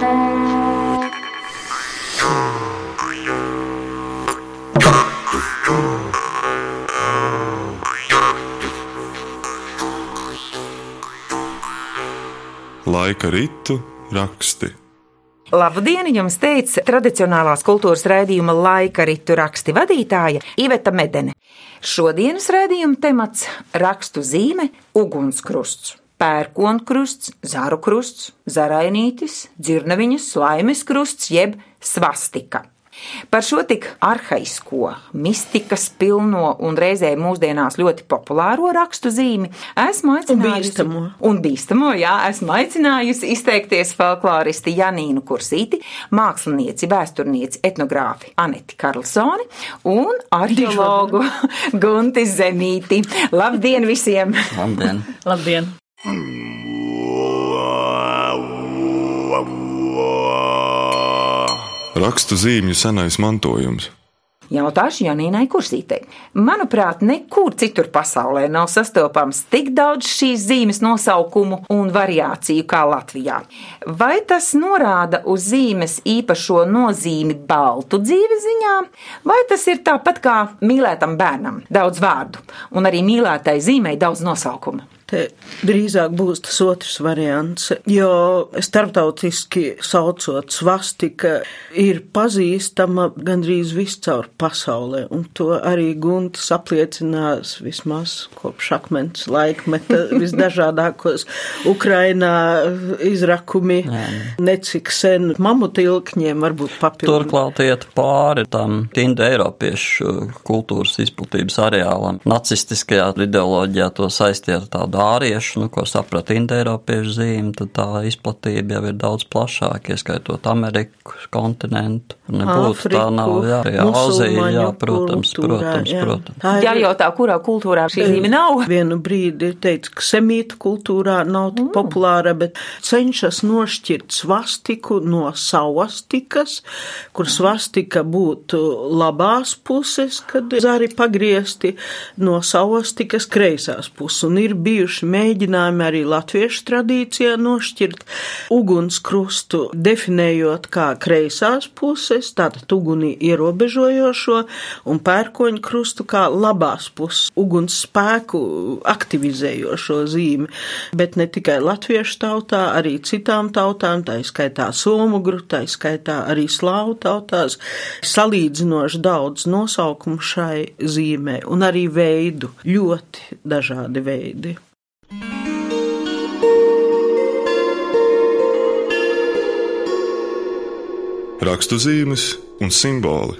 Laika ritu raksti. Labdien, jums teica tradicionālās kultūras raidījuma laika ritu raksti vadītāja Iveta Medene. Šodienas raidījuma temats - rakstu zīme Ugunskrusts. Pērkonkrusts, zaru krusts, zarainītis, dzirnaviņas, laimes krusts jeb svastika. Par šo tik arhaisko, mistikas pilno un reizē mūsdienās ļoti populāro rakstu zīmi esmu aicinājusi. Un bīstamo. Un bīstamo, jā, esmu aicinājusi izteikties folkloristi Janīnu Kursīti, mākslinieci, vēsturnieci, etnogrāfi Aneti Karlsoni un arheologu Gunti Zemīti. Labdien visiem! Labdien! Labdien! Rakstu zīmju senais mantojums. Jautāšu Janīnai Kursītei. Manuprāt, nekur citur pasaulē nav sastopams tik daudz šīs zīmes nosaukumu un variāciju kā Latvijā. Vai tas norāda uz zīmes īpašo nozīmi baltu dzīves ziņā, vai tas ir tāpat kā mīlētam bērnam - daudz vārdu, un arī mīlētai zīmei daudz nosaukumu? Te drīzāk būs tas otrs variants, jo starptautiski saucot svastika ir pazīstama gandrīz viscaur pasaulē, un to arī Guntis apliecinās vismaz kopš akmens laikmeta visdažādākos Ukrainā izrakumi, necik sen mamutilkņiem varbūt papildu. Turklāt iet pāri tam tinda eiropiešu kultūras izplatības areālam. Nacistiskajā ideoloģijā to saistīja ar tādu āriešu, nu, ko saprata indoeiropiešu zīme, tad tā izplatība jau ir daudz plašāka, ieskaitot Ameriku kontinentu. Nebūtu tā nav, jā, jā, Azija, jā, protams, kultūrā, protams, jā. protams. Tā ir- Jājautā, kurā kultūrā šī zīme nav. Vienu brīdi ir teicis, ka semītu kultūrā nav tik populāra, bet cenšas nošķirt svastiku no savastikas, kur svastika būtu labās puses, kad zari pagriezti no savastikas kreisās puses. Un ir bijuši mēģinājumi arī latviešu tradīcijā nošķirt ugunskrustu, definējot kā kreisās puses, tātad uguni ierobežojošo, un pērkoņu krustu kā labās puses, uguns spēku aktivizējošo zīmi. Bet ne tikai latviešu tautā, arī citām tautām, tā skaitā somu grutai, skaitā arī slāvu tautās, salīdzinoši daudz nosaukumu šai zīmē un arī veidu, ļoti dažādi veidi. Rakstu zīmes un simboli.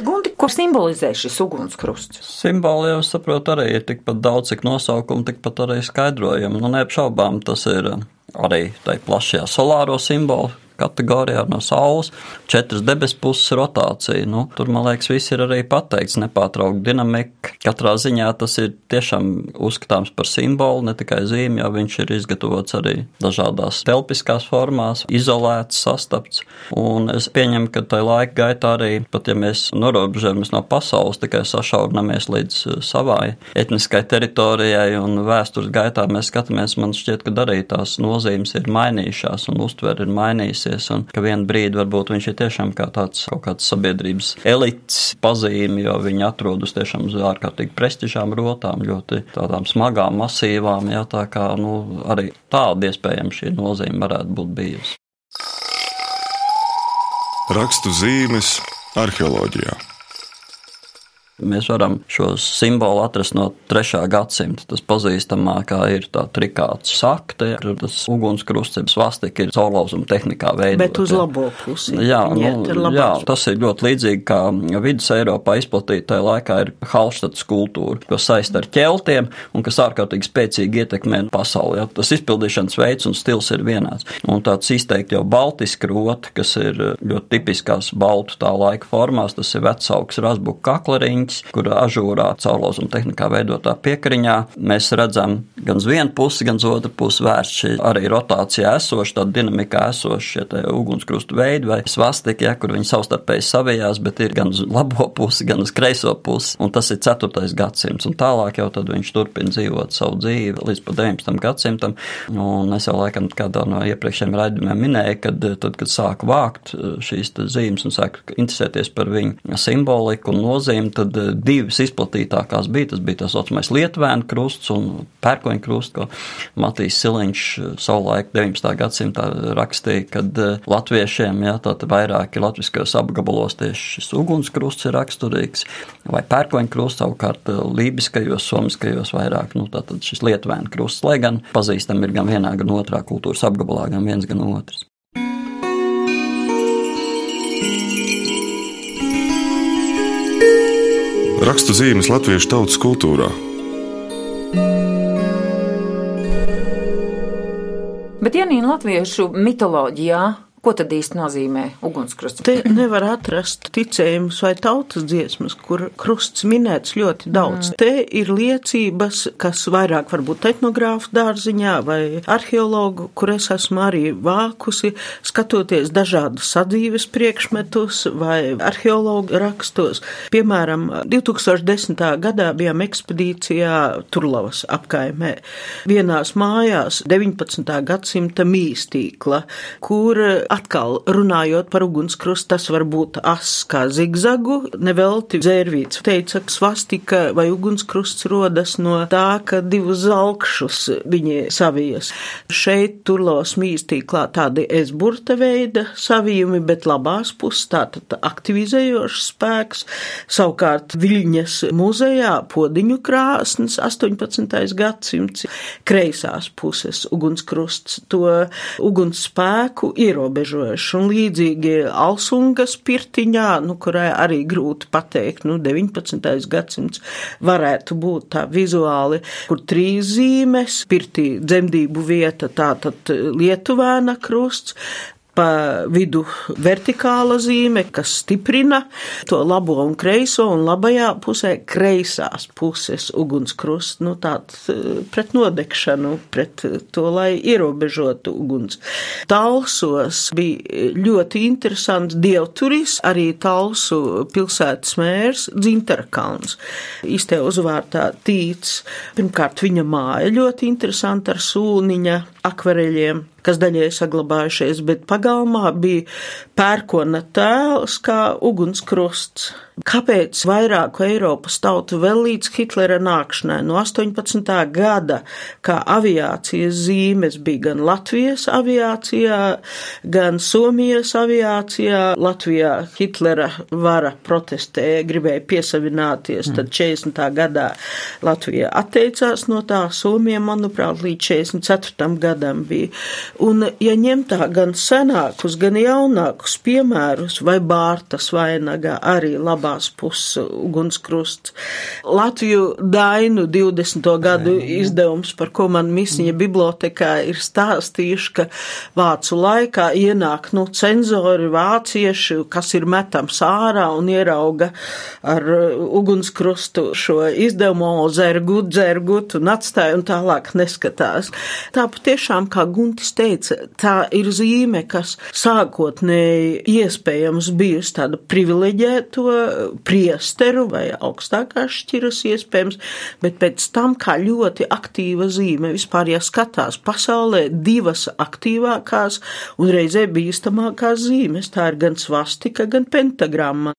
Gunti, ko simbolizē šis ugunskrusts? Simboli jau saprot arī ir tikpat daudz, cik nosaukumu, tikpat arī skaidrojumu. Nu, neapšaubām tas ir arī tai plašajā solāro simbolu kategorijā no Saules, četras debesu puses rotācija. Nu, tur, man liekas, viss ir arī pateikts, nepārtraukta dinamika. Katrā ziņā tas ir tiešām uzskatāms par simbolu, ne tikai zīmi, jo viņš ir izgatavots arī dažādās telpiskās formās, izolēts, sastapts. Un es pieņemu, ka tajā laika gaitā arī, pat ja mēs norobežojamies no pasaules, tikai sašaurinamies līdz uh, savai etniskai teritorijai un vēstures gaitā mēs skatāmies, man šķiet, ka arī tās nozīmes ir mainījušās un uztver ir mainījusies un ka vienu brīdi varbūt viņš ir tiešām kā tāds kaut kāds sabiedrības elites pazīme, jo viņi atrodas tiešām uz ārkārtīgi prestižām rotām, ļoti tādām smagām, masīvām, jā, tā kā, nu, arī tāda iespējams šī nozīme varētu būt bijusi. Rakstu zīmes arheoloģijā. Mēs varam šo simbolu atrast no 3. gadsimta. Tas pazīstamākā ir tā trikāta sakte, tur tas ugunskrusts, svastika ir caurlauzuma tehnikā veidota. Bet uz labo pusi. Jā, nu, iet jā, tas ir ļoti līdzīgi kā vidus Eiropā izplatītajā laikā ir Halštatas kultūra, ko saist ar ķeltiem un kas ārkārtīgi spēcīgi ietekmē pasauli. Jā. Tas izpildīšanas veids un stils ir vienāds. Un tāds izteikti jau baltiski roti, kas ir ļoti tipiskās baltu tā laika formās, tas ir vecaugs rasbuka kakleriņķis, siliņķis, kur ažūrā caurlauzuma tehnikā veidotā piekariņā mēs redzam gan vienu pusi, gan otru pusi vērst šī arī rotācijā esoša, tāda dinamikā esoša šie ugunskrustu veidi vai svastika, ja, kur viņi savstarpēji savijās, bet ir gan uz labo pusi, gan uz kreiso pusi. Un tas ir 4. gadsimts. Un tālāk jau tad viņš turpina dzīvot savu dzīvi līdz pat 19. gadsimtam. Un es jau laikam kādā no iepriekšējiem raidījumiem minēju, kad tad, kad sāku vākt eh, šīs zīmes un sāku interesēties par viņu simboliku un nozīmi, tad eh, divas izplatītākās bija. Tas bija tas saucamais Lietuvānu krusts un pērkoņu krusts, ko Matīs Siliņš eh, savulaik 19. gadsimtā rakstīja, kad latviešiem, jā, tātad vairāki latviskajos apgabalos tieši šis ugunskrusts ir raksturīgs, vai pērkoņu krusts savukārt lībiskajos, somiskajos vairāk, nu tātad šis Lietuvānu krusts, lai gan pazīstam ir gan vienā, gan otrā kultūras apgabalā, gan viens, gan otrs. Rakstu zīmes latviešu tautas kultūrā. Bet Janīna latviešu mitoloģijā Ko tad īsti nozīmē ugunskrusts? Te nevar atrast ticējumus vai tautas dziesmas, kur krusts minēts ļoti daudz. Mm. Te ir liecības, kas vairāk varbūt etnogrāfu dārziņā vai arheologu, kur es esmu arī vākusi, skatoties dažādus sadzīves priekšmetus vai arheologu rakstos. Piemēram, 2010. gadā bijām ekspedīcijā Turlavas apkaimē. Vienās mājās 19. gadsimta mīstīkla, kur atkal runājot par ugunskrustu, tas var būt ass kā zigzagu. Nevelti dzērvīts teica, ka svastika vai ugunskrusts rodas no tā, ka divus zalkšus viņi savijas. Šeit turlos mīstīklā tādi esburta veida savījumi, bet labās puses tātad aktivizējošs spēks. Savukārt Viļņas muzejā podiņu krāsnes 18. gadsimts kreisās puses ugunskrusts to uguns spēku ierobežo ierobežojuši. Un līdzīgi Alsungas pirtiņā, nu, kurai arī grūti pateikt, nu, 19. gadsimts varētu būt tā vizuāli, kur trīs zīmes, pirtī dzemdību vieta, tātad Lietuvēna krusts, pa vidu vertikāla zīme, kas stiprina to labo un kreiso, un labajā pusē kreisās puses ugunskrusts, nu tāds eh, pret nodegšanu, pret to, lai ierobežotu uguns. Talsos bija ļoti interesants dievturis, arī Talsu pilsētas mērs Dzintarkalns. Īstē uzvārtā tīts. Pirmkārt, viņa māja ļoti interesanta ar sūniņa akvareļiem kas daļai saglabājušies, bet pagalmā bija pērkona tēls kā ugunskrusts. Kāpēc vairāku Eiropas tautu vēl līdz Hitlera nākšanai no 18. gada, kā aviācijas zīmes bija gan Latvijas aviācijā, gan Somijas aviācijā. Latvijā Hitlera vara protestēja, gribēja piesavināties, tad 40. Mm. gadā Latvija atteicās no tā, Somija, manuprāt, līdz 44. gadam bija. Un, ja ņem tā gan senākus, gan jaunākus piemērus, vai Bārtas vainagā arī labā labās puses ugunskrusts. Latviju dainu 20. gadu izdevums, par ko man Misiņa bibliotekā ir stāstījuši, ka vācu laikā ienāk, nu, cenzori vācieši, kas ir metams ārā un ierauga ar ugunskrustu šo izdevumu, zergut, zergut un atstāja un tālāk neskatās. Tā patiešām, kā Guntis teica, tā ir zīme, kas sākotnēji iespējams bijusi tāda privileģēto priesteru vai augstākās šķiras iespējams, bet pēc tam kā ļoti aktīva zīme vispār, ja skatās pasaulē divas aktīvākās un reizē bīstamākās zīmes, tā ir gan svastika, gan pentagramma.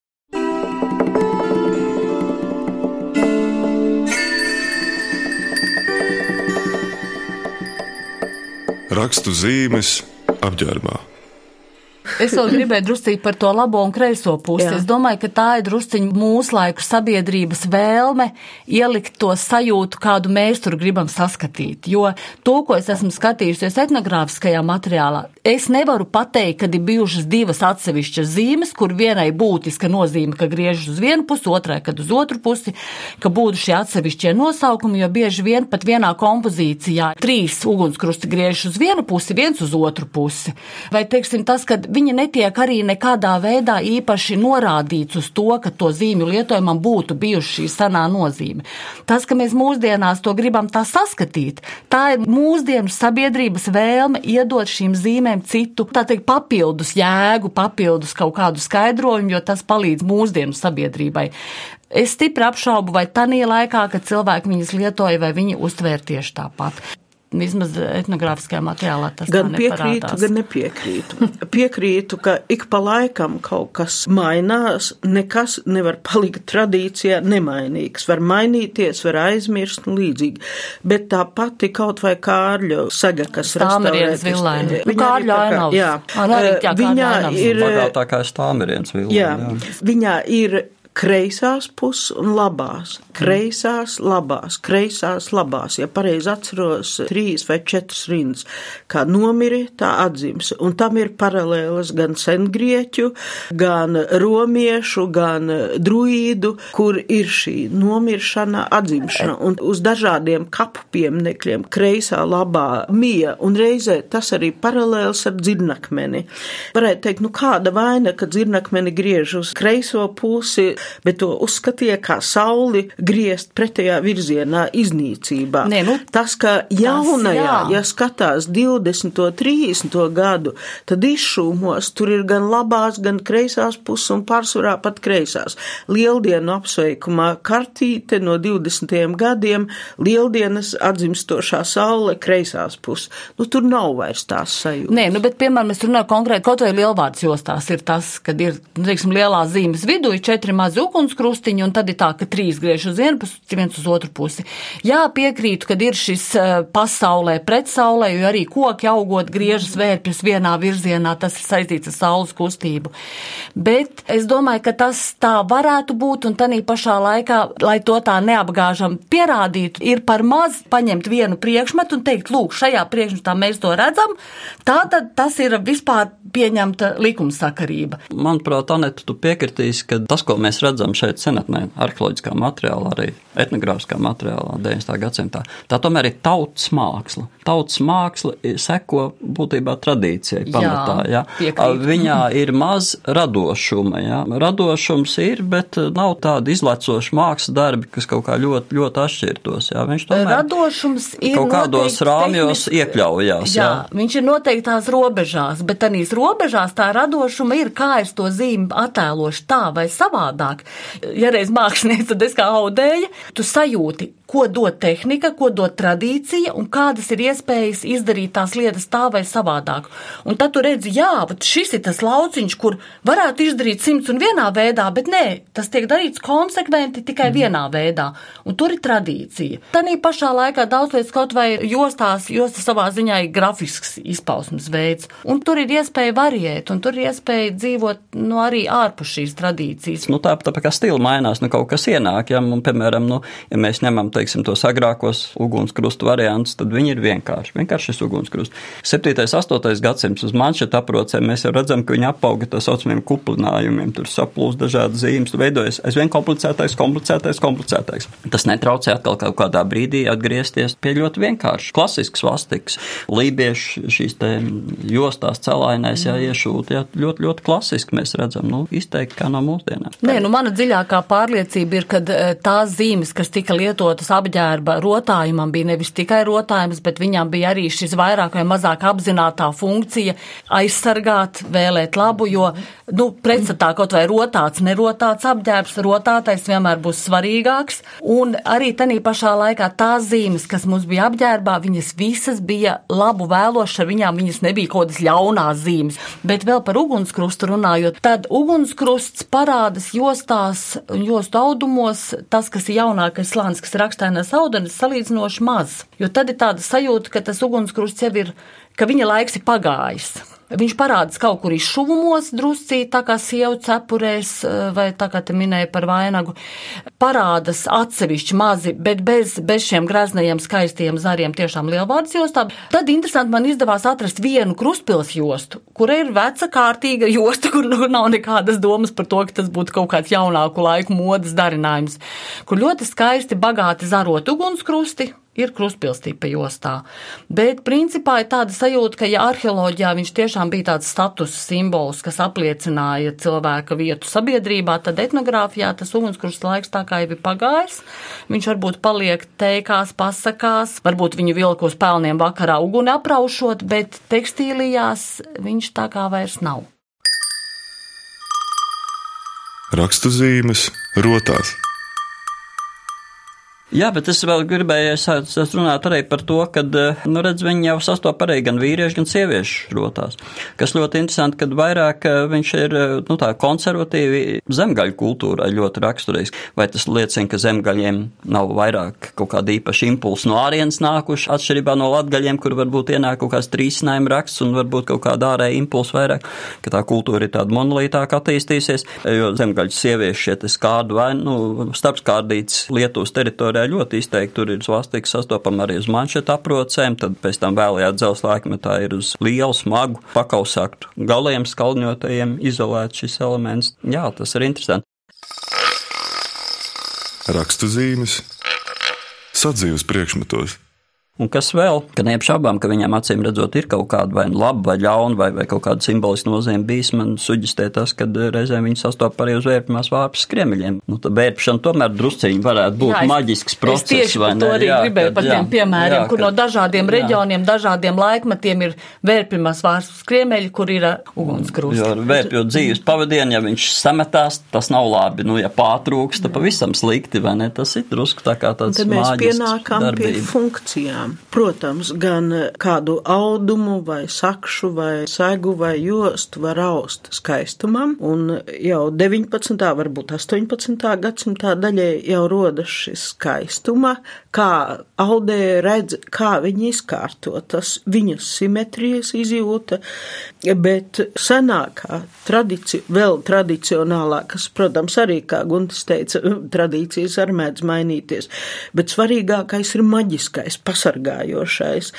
Rakstu zīmes apģērbā. Es vēl gribēju druscīt par to labo un kreiso pusi. Jā. Es domāju, ka tā ir drusciņa mūsu laiku sabiedrības vēlme ielikt to sajūtu, kādu mēs tur gribam saskatīt. Jo to, ko es esmu skatījusies etnogrāfiskajā materiālā, es nevaru pateikt, kad ir bijušas divas atsevišķas zīmes, kur vienai būtiska nozīme, ka griežas uz vienu pusi, otrai, kad uz otru pusi, ka būtu šie atsevišķie nosaukumi, jo bieži vien pat vienā kompozīcijā trīs ugunskrusti griežas uz vienu pusi, viens uz otru pusi. Vai, teiksim, tas, kad viņa netiek arī nekādā veidā īpaši norādīts uz to, ka to zīmju lietojumam būtu bijusi šī senā nozīme. Tas, ka mēs mūsdienās to gribam tā saskatīt, tā ir mūsdienu sabiedrības vēlme iedot šīm zīmēm citu, tā teikt, papildus jēgu, papildus kaut kādu skaidrojumu, jo tas palīdz mūsdienu sabiedrībai. Es stipri apšaubu, vai tanī laikā, kad cilvēki viņas lietoja, vai viņi uztvēra tieši tāpat. Vismaz etnogrāfiskajā materiālā tas gan piekrītu, gan nepiekrītu. Piekrītu, ka ik pa laikam kaut kas mainās, nekas nevar palikt tradīcijā nemainīgs. Var mainīties, var aizmirst un līdzīgi. Bet tā pati kaut vai Kārļu saga, kas Stāmerienas villaini. Nu, Kārļu ainavs. Jā, arī, jā, viņā ir. Bagātākā Stāmerienas villaini. Jā, jā, viņā ir kreisās puses un labās. Kreisās, labās, kreisās, labās. Ja pareizi atceros, trīs vai četras rindas, kā nomiri, tā atzīmes. Un tam ir paralēlas gan sengrieķu, gan romiešu, gan druīdu, kur ir šī nomiršana, atzimšana. Un uz dažādiem kapu pieminekļiem, kreisā, labā, mija, un reizē tas arī paralēls ar dzirnakmeni. Varētu teikt, nu kāda vaina, ka dzirnakmeni griež uz kreiso pusi, bet to uzskatīja kā sauli griezt pretējā virzienā iznīcībā. Nē, nu, tas, ka jaunajā, tas, jā. ja skatās 20. 30. gadu, tad izšūmos tur ir gan labās, gan kreisās puses un pārsvarā pat kreisās. Lieldienu apsveikumā kartīte no 20. gadiem, lieldienas atzimstošā saule kreisās puses. Nu, tur nav vairs tās sajūtas. Nē, nu, bet, piemēram, es runāju konkrēti, kaut vai lielvārds jostās ir tas, kad ir, nu, teiksim, lielās zīmes vidū ir četri mazi ugunskrustiņi, un tad ir tā, ka trīs griež uz vienu pusi, viens uz otru pusi. Jā, piekrītu, ka ir šis eh, pasaulē pret saulē, jo arī koki augot griežas vērpjas vienā virzienā, tas ir saistīts ar saules kustību. Bet es domāju, ka tas tā varētu būt, un tanī pašā laikā, lai to tā neapgāžam pierādītu, ir par maz paņemt vienu priekšmetu un teikt, lūk, šajā priekšmetā mēs to redzam, tā tad tas ir vispār pieņemta likumsakarība. Manuprāt, Aneta, tu piekritīsi, ka tas, ko mēs redzam šeit senatnē, arheoloģiskā materiālā, arī etnogrāfiskā materiālā 19. gadsimtā, tā tomēr ir tautas māksla. Tautas māksla seko būtībā tradīcijai pamatā. Jā, jā. Viņā ir maz radošuma. Jā. Radošums ir, bet nav tāda izlecoša mākslas darbi, kas kaut kā ļoti, ļoti atšķirtos. Jā. Viņš tomēr radošums ir kaut kādos rāmjos tehniski, iekļaujās. Jā, jā, viņš ir noteiktās robežās, bet tanīs robežās tā radošuma ir, kā es to zīmi attēlošu tā vai savādāk. Ja reiz mākslinieks, tad es kā audēja, tu sajūti, ko dod tehnika, ko dod tradīcija un kādas ir iespējas izdarīt tās lietas tā vai savādāk. Un tad tu redzi, jā, šis ir tas lauciņš, kur varētu izdarīt simts un vienā veidā, bet nē, tas tiek darīts konsekventi tikai mm. vienā veidā. Un tur ir tradīcija. Tanī pašā laikā daudz lietas kaut vai jostās, josta savā ziņā ir grafisks izpausmes veids. Un tur ir iespēja variēt, un tur ir iespēja dzīvot nu, arī ārpus šīs tradīcijas. Nu, tā, tā kā stila mainās, nu kaut kas ienāk, ja, un, piemēram, nu, ja mēs ņemam, te, teiksim, tos agrākos ugunskrustu variantus, tad viņi ir vienkārši. Vienkārši šis ugunskrusts. 7. un 8. gadsimts uz manšeta aprocēm mēs jau redzam, ka viņi apauga tā saucamiem kuplinājumiem. Tur saplūst dažādas zīmes, veidojas aizvien komplicētais, komplicētais, komplicētais. Tas netraucē atkal kaut kādā brīdī atgriezties pie ļoti vienkāršas, klasisks vastiks. Lībiešu šīs te jostās celainais, jā, iešūt, jā, ļoti, ļoti klasiski mēs redzam, nu, izteikti kā no mūsdienām. Nē, nu, mana dziļākā pārliecība ir, ka eh, tās zīmes, kas tika lietotas apģērba rotājumam bija nevis tikai rotājums, bet viņam bija arī šis vairāk vai mazāk apzinātā funkcija aizsargāt, vēlēt labu, jo, nu, pretstatā kaut vai rotāts, nerotāts apģērbs, rotātais vienmēr būs svarīgāks. Un arī tanī pašā laikā tās zīmes, kas mums bija apģērbā, viņas visas bija labu vēlošas, ar viņām viņas nebija kaut kādas ļaunās zīmes. Bet vēl par ugunskrustu runājot, tad ugunskrusts parādas jostās un jostu audumos tas, kas ir jaunākais slānis, kas rakstā dārstainās audenes salīdzinoši maz, jo tad ir tāda sajūta, ka tas ugunskrusts jau ir, ka viņa laiks ir pagājis. Viņš parādās kaut kur izšuvumos, druscī, tā kā sievu cepurēs, eh, vai tā kā te minēja par vainagu. Parādās atsevišķi mazi, bet bez, bez šiem greznajiem skaistiem zariem, tiešām lielvārds jostā. Tad interesanti man izdevās atrast vienu krustpils jostu, kura ir veca kārtīga josta, kur nu nav nekādas domas par to, ka tas būtu kaut kāds jaunāku laiku modas darinājums, kur ļoti skaisti, bagāti zarot ugunskrusti, ir krustpilstība jostā. Bet principā ir tāda sajūta, ka ja arheoloģijā viņš tiešām bija tāds status simbols, kas apliecināja cilvēka vietu sabiedrībā, tad etnogrāfijā tas ugunskurs laiks tā kā jau ir pagājis. Viņš varbūt paliek teikās, pasakās, varbūt viņu vilku uz pelniem vakarā uguni apraušot, bet tekstīlijās viņš tā kā vairs nav. Rakstu zīmes rotās. Jā, bet es vēl gribēju runāt arī par to, ka eh, nu, redz, viņi jau sastopas arī gan vīriešu, gan sieviešu rotās. Kas ļoti interesanti, ka vairāk eh, viņš ir eh, nu, tā konservatīvi zemgaļu kultūrai ļoti raksturīgs. Vai tas liecina, ka zemgaļiem nav vairāk kaut kāda īpaša impulsa no ārienes nākuši, atšķirībā no latgaļiem, kur varbūt ienāk kaut kāds trīsinājuma raksts un varbūt kaut kāda ārēja impulsa vairāk, ka tā kultūra ir tāda monolītāk attīstīsies, jo zemgaļu sieviešu šie skārdu vai nu, starpskārdīts Lietuvas teritorijā Latvijā ļoti izteikti tur ir svastika sastopama arī uz manšeta aprocēm, tad pēc tam vēlajā dzelzs laikmetā ir uz lielu, smagu, pakausāktu galiem skalņotajiem izolēts šis elements. Jā, tas ir interesanti. Rakstu zīmes, sadzīves priekšmetos. Un kas vēl, ka neapšaubām, ka viņam acīm redzot, ir kaut kāda vai nu laba, vai ļauna, vai, vai kaut kāda simboliska nozīme bijis, man suģistē tas, ka reizēm viņi sastopas arī uz vērpamās vārpas skriemeļiem. Nu, tā vērpšana tomēr drusciņi varētu būt jā, es, maģisks process. Es tieši par to arī jā, gribēju kad, par tiem piemēriem, jā, kur kad, no dažādiem jā. reģioniem, dažādiem laikmatiem ir vērpamās vārpas skriemeļi, kur ir uh, ugunskrusti. Jo vērpjot dzīves pavadienu, ja viņš sametās, tas nav labi. Nu, ja pārtrūks, tad pavisam slikti, vai ne? Tas ir drusku tā kā tāds. Tad mēs pienākam darbība. pie funkcijām lietām. Protams, gan kādu audumu vai sakšu vai segu vai jostu var aust skaistumam, un jau 19. varbūt 18. gadsimtā daļai jau rodas šis skaistuma, kā audēja redz, kā viņi izkārto, tas viņu simetrijas izjūta, bet senākā tradicija, vēl tradicionālākas, protams, arī, kā Guntis teica, tradīcijas ar mēdz mainīties, bet svarīgākais ir maģiskais, pasargājošais,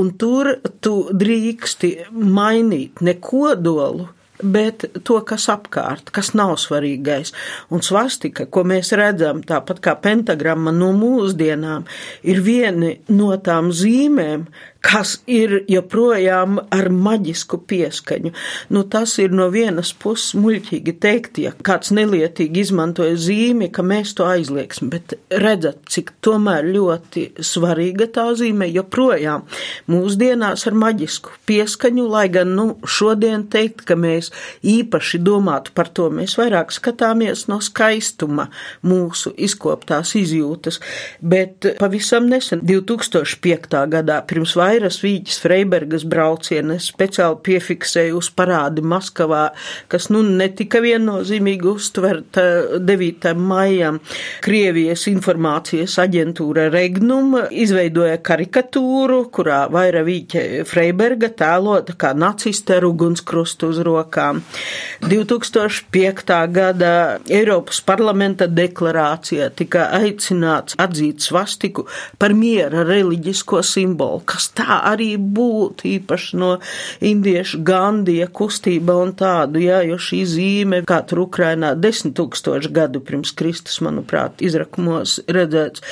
un tur tu drīksti mainīt ne kodolu, bet to, kas apkārt, kas nav svarīgais. Un svastika, ko mēs redzam, tāpat kā pentagramma no mūsdienām, ir viena no tām zīmēm, kas ir joprojām ar maģisku pieskaņu. Nu, tas ir no vienas puses muļķīgi teikt, ja kāds nelietīgi izmantoja zīmi, ka mēs to aizliegsim, bet redzat, cik tomēr ļoti svarīga tā zīme joprojām mūsdienās ar maģisku pieskaņu, lai gan, nu, šodien teikt, ka mēs īpaši domātu par to, mēs vairāk skatāmies no skaistuma mūsu izkoptās izjūtas, bet pavisam nesen, 2005. gadā, pirms vairāk Vairas Vīģis Freibergas braucienu es speciāli piefiksēju uz parādi Maskavā, kas nu netika viennozīmīgi uztverta 9. maijam. Krievijas informācijas aģentūra Regnum izveidoja karikatūru, kurā Vaira Vīķa Freiberga tēlota kā naciste ar ugunskrustu uz rokām. 2005. gada Eiropas parlamenta deklarācijā tika aicināts atzīt svastiku par miera reliģisko simbolu, kas tā tā arī būtu, īpaši no indiešu Gandija kustība un tādu, jā, jo šī zīme, kā tur Ukrainā desmit tūkstoši gadu pirms Kristus, manuprāt, izrakumos redzēts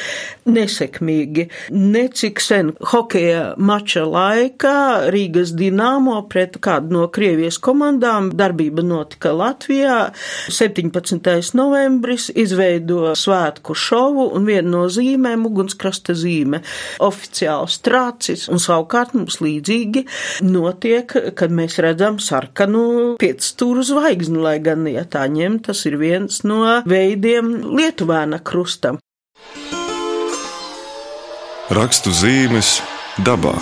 nesekmīgi. Necik sen hokeja mača laikā Rīgas Dinamo pret kādu no Krievijas komandām darbība notika Latvijā. 17. novembris izveido svētku šovu un viena no zīmēm ugunskrasta zīme - oficiāls trācis un savukārt mums līdzīgi notiek, kad mēs redzam sarkanu piecstūru zvaigzni, lai gan, ja tā ņem, tas ir viens no veidiem Lietuvēna krustam. Rakstu zīmes dabā.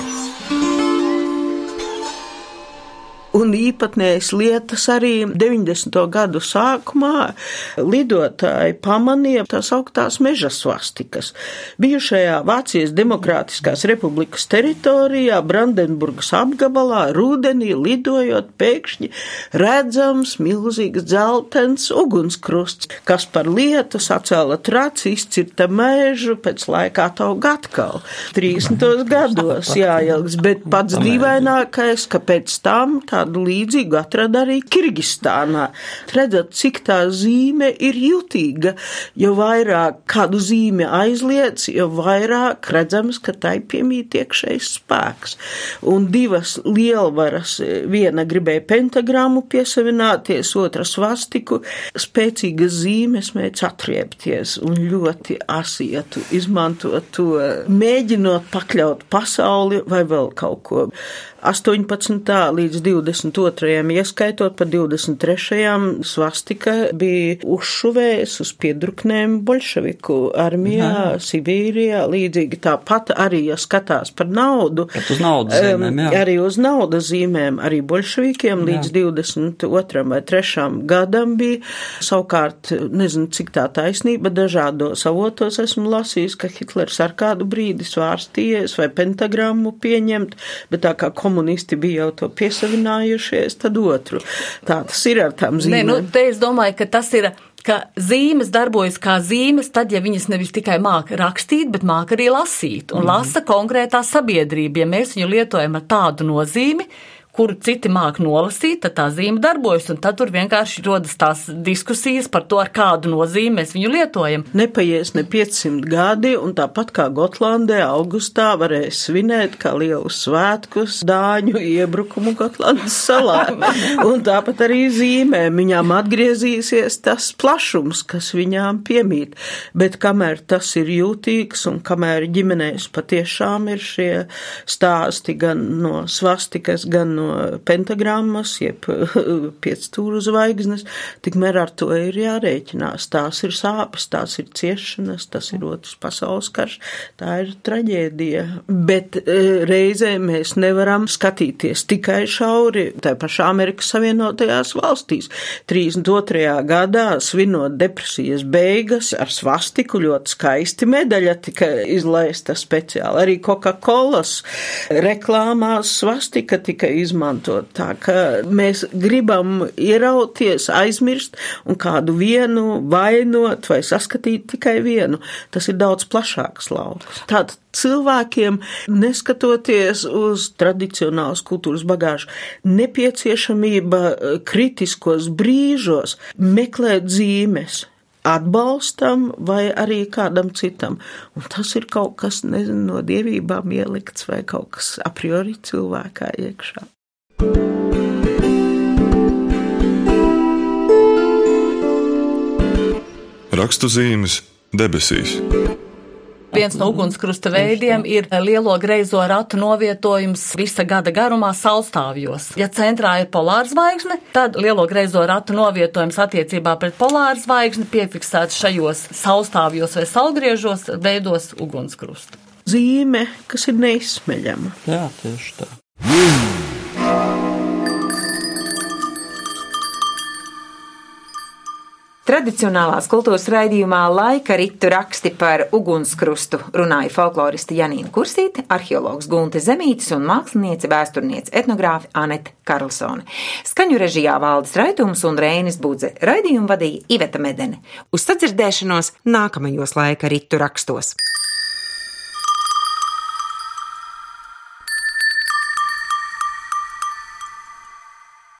Un īpatnējas lietas arī 90. gadu sākumā lidotāji pamanīja tās augtās meža svastikas. Bijušajā Vācijas Demokrātiskās republikas teritorijā, Brandenburgas apgabalā, rudenī lidojot pēkšņi redzams milzīgs dzeltens ugunskrusts, kas par lietu sacēla traci, izcirta mežu, pēc laikā taug atkal. 30. gados jāilgs, bet pats dīvainākais, ka pēc tam tā tādu līdzīgu atrada arī Kirgistānā. Redzat, cik tā zīme ir jutīga, jo vairāk kādu zīmi aizliec, jo vairāk redzams, ka tai piemīt iekšējs spēks. Un divas lielvaras, viena gribēja pentagrammu piesavināties, otra svastiku, spēcīgas zīmes mēdz atriepties un ļoti asietu, izmantot to, mēģinot pakļaut pasauli vai vēl kaut ko. 18. līdz 22. ieskaitot par 23. svastika bija uzšuvējas uz piedruknēm bolševiku armijā, jā. Sibīrijā, līdzīgi tāpat arī, ja skatās par naudu, uz naudas zīmēm, jā. arī uz naudas zīmēm, arī bolševikiem līdz jā. 22. vai 3. gadam bija. Savukārt, nezinu, cik tā taisnība, dažādos avotos esmu lasījis, ka Hitlers ar kādu brīdi svārstījies vai pentagrammu pieņemt, bet tā kā komunisti bija jau to piesavinājušies, tad otru. Tā tas ir ar tām zīmēm. Nē, nu, te es domāju, ka tas ir ka zīmes darbojas kā zīmes, tad, ja viņas nevis tikai māca rakstīt, bet māca arī lasīt. Un mm. lasa konkrētā sabiedrība. Ja mēs viņu lietojam ar tādu nozīmi, kuru citi māk nolasīt, tad tā zīme darbojas, un tad tur vienkārši rodas tās diskusijas par to, ar kādu nozīmi mēs viņu lietojam. Nepaies ne 500 gadi, un tāpat kā Gotlandē, augustā varēs svinēt kā lielu svētkus dāņu iebrukumu Gotlandes salā. un tāpat arī zīmēm viņām atgriezīsies tas plašums, kas viņām piemīt. Bet kamēr tas ir jūtīgs un kamēr ģimenēs patiešām ir šie stāsti gan no svastikas, gan no pentagrammas, jeb piecstūru zvaigznes, tikmēr ar to ir jārēķinās. Tās ir sāpes, tās ir ciešanas, tas ir otrs pasaules karš, tā ir traģēdija. Bet e, reizē mēs nevaram skatīties tikai šauri tā pašā Amerikas Savienotajās valstīs. 32. gadā svinot depresijas beigas ar svastiku ļoti skaisti medaļa tika izlaista speciāli. Arī Coca-Colas reklāmās svastika tika izmantot izmantot. Tā ka mēs gribam ierauties, aizmirst un kādu vienu vainot vai saskatīt tikai vienu. Tas ir daudz plašāks lauks. Tātad cilvēkiem, neskatoties uz tradicionālas kultūras bagāžu, nepieciešamība eh, kritiskos brīžos meklēt zīmes, atbalstam vai arī kādam citam. Un tas ir kaut kas, nezinu, no dievībām ielikts vai kaut kas a priori cilvēkā iekšā. Rakstu zīmes debesīs. Viens no ugunskrusta veidiem ir lielo greizo ratu novietojums visa gada garumā saulstāvjos. Ja centrā ir polāra zvaigzne, tad lielo greizo ratu novietojums attiecībā pret polāra zvaigzni piefiksēts šajos saulstāvjos vai saulgriežos veidos ugunskrustu. Zīme, kas ir neizsmeļama. Jā, tieši tā. Tradicionālās kultūras raidījumā laika ritu raksti par ugunskrustu runāja folkloriste Janīna Kursīte, arheologs Gunte Zemītis un māksliniece, vēsturniece, etnogrāfe Anete Karlsone. Skaņu režijā valdes raidījums un Rēnis Budze. Raidījumu vadīja Iveta Medene. Uz sadzirdēšanos nākamajos laika ritu rakstos.